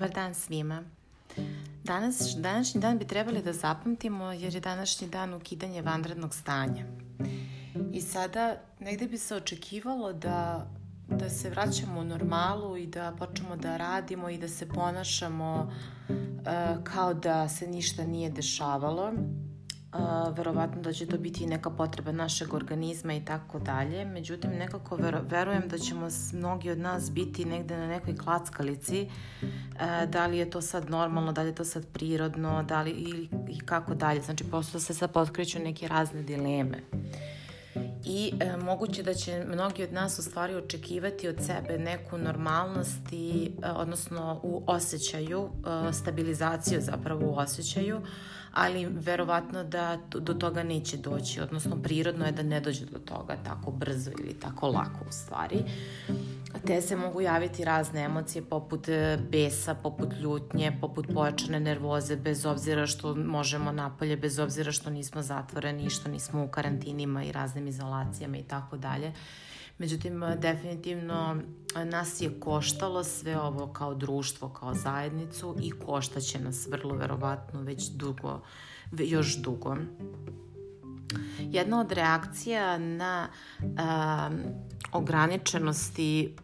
Dobar dan svima. Danas, današnji dan bi trebali da zapamtimo jer je današnji dan ukidanje vanrednog stanja. I sada negde bi se očekivalo da, da se vraćamo u normalu i da počnemo da radimo i da se ponašamo uh, kao da se ništa nije dešavalo Uh, verovatno da će to biti neka potreba našeg organizma i tako dalje. Međutim, nekako ver, verujem da ćemo mnogi od nas biti negde na nekoj klackalici. Uh, da li je to sad normalno, da li je to sad prirodno, da li i kako dalje. Znači, prosto se sad potkreću neke razne dileme. I e, moguće da će mnogi od nas u stvari očekivati od sebe neku normalnost i, e, odnosno u osjećaju, e, stabilizaciju zapravo u osjećaju, ali verovatno da do toga neće doći, odnosno prirodno je da ne dođe do toga tako brzo ili tako lako u stvari. Te se mogu javiti razne emocije poput e, besa, poput ljutnje, poput pojačane nervoze, bez obzira što možemo napolje, bez obzira što nismo zatvoreni, što nismo u karantinima i raznim izolacijama i tako dalje. Međutim, definitivno nas je koštalo sve ovo kao društvo, kao zajednicu i koštaće nas vrlo verovatno već dugo, još dugo. Jedna od reakcija na um, ograničenosti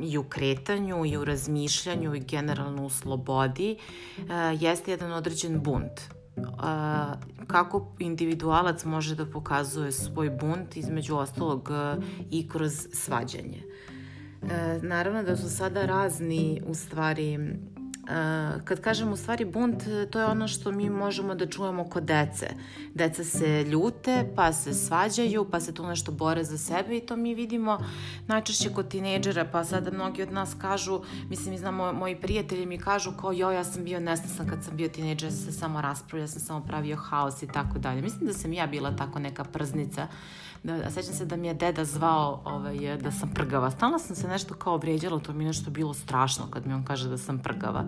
i u kretanju i u razmišljanju i generalno u slobodi uh, jeste jedan određen bunt a, kako individualac može da pokazuje svoj bunt između ostalog i kroz svađanje. E, naravno da su sada razni u stvari kad kažem u stvari bunt, to je ono što mi možemo da čujemo kod dece. Deca se ljute, pa se svađaju, pa se tu nešto bore za sebe i to mi vidimo najčešće kod tinejdžera, pa sada mnogi od nas kažu, mislim, mi znamo, moji prijatelji mi kažu kao jo, ja sam bio nesnasan kad sam bio tinejdžer, sam samo raspravio, ja sam samo pravio haos i tako dalje. Mislim da sam ja bila tako neka prznica da, sećam se da mi je deda zvao ovaj, da sam prgava. Stalno sam se nešto kao vrijeđala, to mi je nešto bilo strašno kad mi on kaže da sam prgava.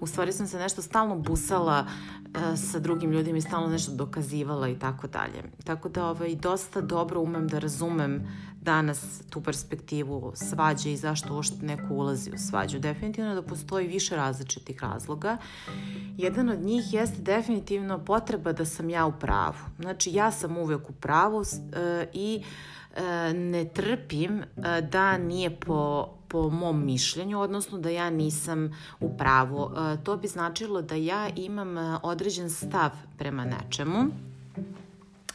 U stvari sam se nešto stalno busala e, sa drugim ljudima i stalno nešto dokazivala i tako dalje. Tako da ovaj, dosta dobro umem da razumem danas tu perspektivu svađe i zašto uopšte neko ulazi u svađu. Definitivno da postoji više različitih razloga. Jedan od njih jeste definitivno potreba da sam ja u pravu. Znači ja sam uvek u pravu e, i e, ne trpim e, da nije po po mom mišljenju, odnosno da ja nisam u pravu. E, to bi značilo da ja imam e, određen stav prema nečemu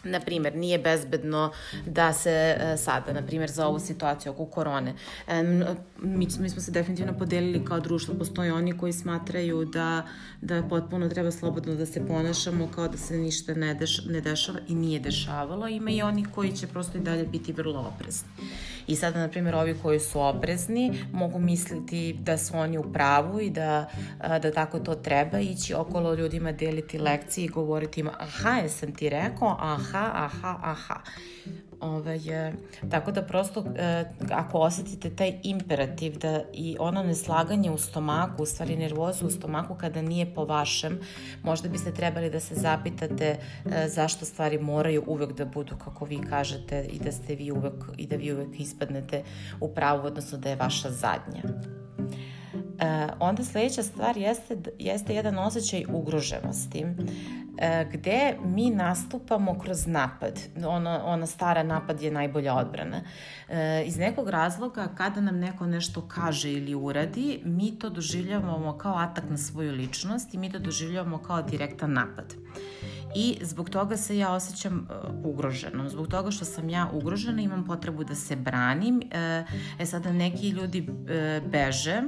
na primjer, nije bezbedno da se e, sada, na primjer, za ovu situaciju oko korone, mi, mi smo se definitivno podelili kao društvo, postoje oni koji smatraju da, da potpuno treba slobodno da se ponašamo kao da se ništa ne, deš, ne dešava i nije dešavalo, ima i oni koji će prosto i dalje biti vrlo oprezni. I sada, na primjer, ovi koji su oprezni mogu misliti da su oni u pravu i da, da tako to treba ići. Okolo ljudima deliti lekcije i govoriti im aha, jesam ti rekao, aha, aha, aha. Ove, je, tako da prosto e, ako osetite taj imperativ da i ono neslaganje u stomaku, u stvari nervozu u stomaku kada nije po vašem, možda biste trebali da se zapitate e, zašto stvari moraju uvek da budu kako vi kažete i da ste vi uvek i da vi uvek ispadnete u pravu, odnosno da je vaša zadnja. E, onda sledeća stvar jeste, jeste jedan osjećaj ugroženosti e, gde mi nastupamo kroz napad. Ono, ona stara napad je najbolja odbrana. E, iz nekog razloga kada nam neko nešto kaže ili uradi, mi to doživljavamo kao atak na svoju ličnost i mi to doživljavamo kao direktan napad. I zbog toga se ja osjećam uh, ugroženom. Zbog toga što sam ja ugrožena, imam potrebu da se branim. E, e sada neki ljudi e, beže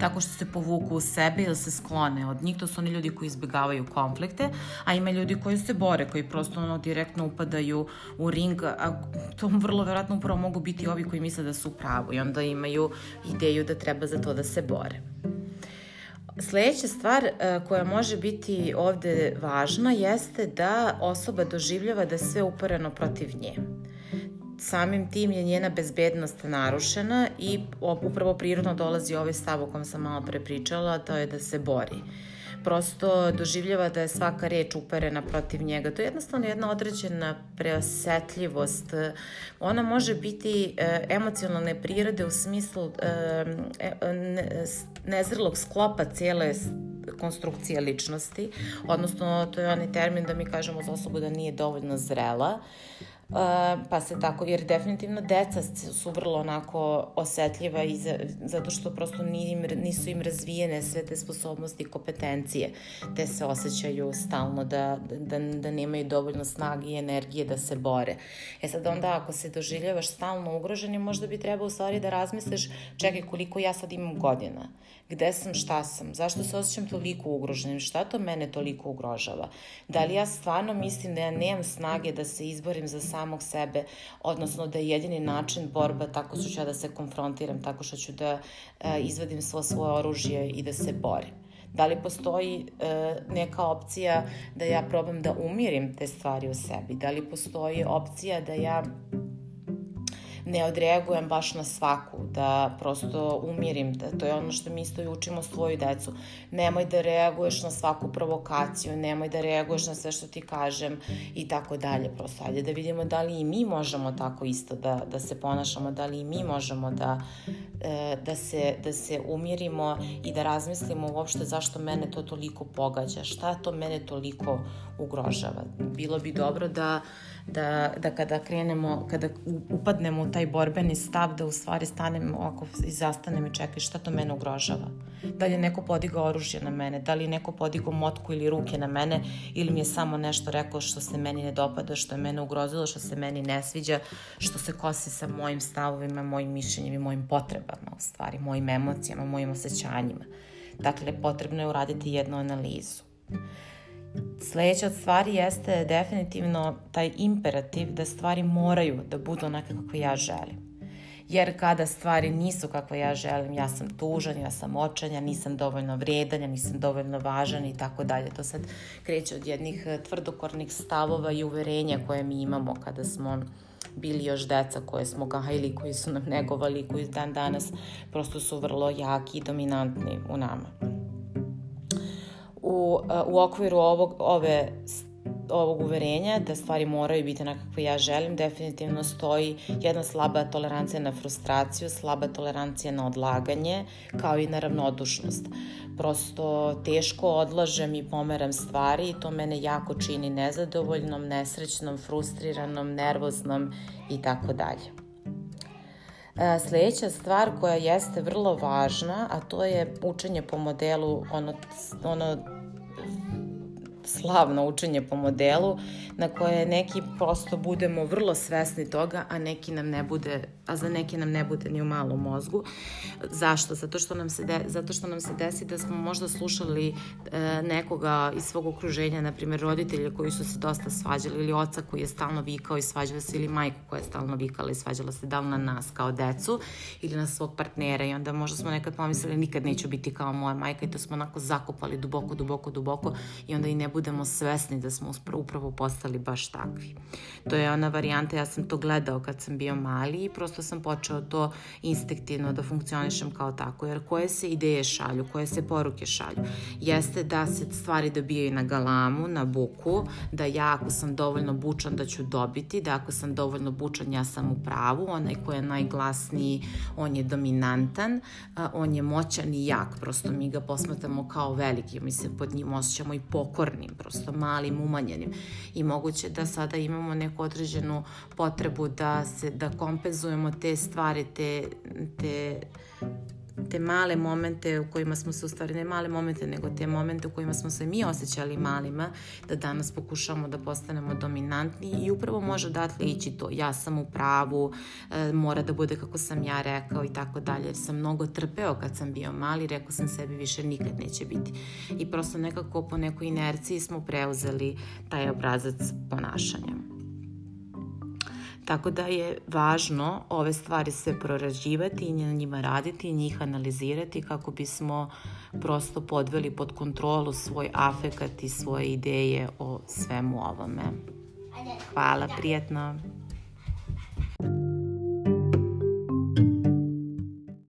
tako što se povuku u sebe ili se sklone od njih. To su oni ljudi koji izbjegavaju konflikte, a ima ljudi koji se bore, koji prosto ono direktno upadaju u ring, a to vrlo verovatno upravo mogu biti ovi koji misle da su u pravu i onda imaju ideju da treba za to da se bore. Sledeća stvar e, koja može biti ovde važna jeste da osoba doživljava da je sve uporeno protiv nje samim tim je njena bezbednost narušena i upravo prirodno dolazi ovaj stav o kom sam malo pre pričala, to je da se bori. prosto doživljava da je svaka reč uperena protiv njega. To je jednostavno jedna određena preosetljivost. Ona može biti e, emocionalne prirode u smislu e, e, ne, nezrelog sklopa cijele konstrukcije ličnosti, odnosno to je onaj termin da mi kažemo za osobu da nije dovoljno zrela. Pa se tako, jer definitivno deca su vrlo onako osetljiva i za, zato što prosto nisu im razvijene sve te sposobnosti i kompetencije, te se osjećaju stalno da, da, da nemaju dovoljno snage i energije da se bore. E sad onda ako se doživljavaš stalno ugroženi, možda bi trebao u stvari da razmisliš, čekaj koliko ja sad imam godina, gde sam, šta sam, zašto se osjećam toliko ugroženim, šta to mene toliko ugrožava, da li ja stvarno mislim da ja nemam snage da se izborim za samog sebe, odnosno da je jedini način borba tako što ću ja da se konfrontiram, tako što ću da e, izvadim svo svoje oružje i da se borim. Da li postoji e, neka opcija da ja probam da umirim te stvari u sebi? Da li postoji opcija da ja ne odreagujem baš na svaku, da prosto umirim, da to je ono što mi isto i učimo svoju decu. Nemoj da reaguješ na svaku provokaciju, nemoj da reaguješ na sve što ti kažem i tako dalje. Prosto ajde da vidimo da li i mi možemo tako isto da, da se ponašamo, da li i mi možemo da, e, da, se, da se umirimo i da razmislimo uopšte zašto mene to toliko pogađa, šta to mene toliko ugrožava. Bilo bi dobro da da, da kada krenemo, kada upadnemo u taj borbeni stav, da u stvari stanemo ovako i zastanemo i čekaj šta to mene ugrožava. Da li je neko podigao oružje na mene, da li je neko podigao motku ili ruke na mene ili mi je samo nešto rekao što se meni ne dopada, što je mene ugrozilo, što se meni ne sviđa, što se kosi sa mojim stavovima, mojim mišljenjem i mojim potrebama u stvari, mojim emocijama, mojim osjećanjima. Dakle, potrebno je uraditi jednu analizu. Sledeća od stvari jeste definitivno taj imperativ da stvari moraju da budu onake kako ja želim. Jer kada stvari nisu kako ja želim, ja sam tužan, ja sam očan, nisam dovoljno vredan, ja nisam dovoljno važan i tako dalje. To sad kreće od jednih eh, tvrdokornih stavova i uverenja koje mi imamo kada smo bili još deca koje smo gajili, koji su nam negovali, koji dan danas prosto su vrlo jaki i dominantni u nama u, u okviru ovog, ove ovog uverenja da stvari moraju biti na kakve ja želim, definitivno stoji jedna slaba tolerancija na frustraciju, slaba tolerancija na odlaganje, kao i na ravnodušnost. Prosto teško odlažem i pomeram stvari i to mene jako čini nezadovoljnom, nesrećnom, frustriranom, nervoznom i tako dalje. Sledeća stvar koja jeste vrlo važna, a to je učenje po modelu ono, ono slavno učenje po modelu na koje neki prosto budemo vrlo svesni toga, a neki nam ne bude, a za neki nam ne bude ni u malom mozgu. Zašto? Zato što nam se, de, zato što nam se desi da smo možda slušali e, nekoga iz svog okruženja, na primjer roditelje koji su se dosta svađali ili oca koji je stalno vikao i svađala se ili majku koja je stalno vikala i svađala se da na nas kao decu ili na svog partnera i onda možda smo nekad pomislili nikad neću biti kao moja majka i to smo onako zakopali duboko, duboko, duboko i onda i ne budemo svesni da smo upravo postali baš takvi. To je ona varijanta, ja sam to gledao kad sam bio mali i prosto sam počeo to instinktivno da funkcionišem kao tako, jer koje se ideje šalju, koje se poruke šalju, jeste da se stvari dobijaju na galamu, na buku, da ja ako sam dovoljno bučan da ću dobiti, da ako sam dovoljno bučan ja sam u pravu, onaj ko je najglasniji, on je dominantan, on je moćan i jak, prosto mi ga posmatamo kao veliki, mi se pod njim osjećamo i pokornim, prosto malim, umanjenim. I moguće da sada imamo neku određenu potrebu da se da kompenzujemo te stvari, te, te te male momente u kojima smo se u stvari ne male momente, nego te momente u kojima smo se mi osjećali malima, da danas pokušamo da postanemo dominantni i upravo može odatle ići to. Ja sam u pravu, e, mora da bude kako sam ja rekao i tako dalje. Sam mnogo trpeo kad sam bio mali, rekao sam sebi više nikad neće biti. I prosto nekako po nekoj inerciji smo preuzeli taj obrazac ponašanja. Tako da je važno ove stvari sve prorađivati i na njima raditi i njih analizirati kako bismo prosto podveli pod kontrolu svoj afekat i svoje ideje o svemu ovome. Hvala, prijetno!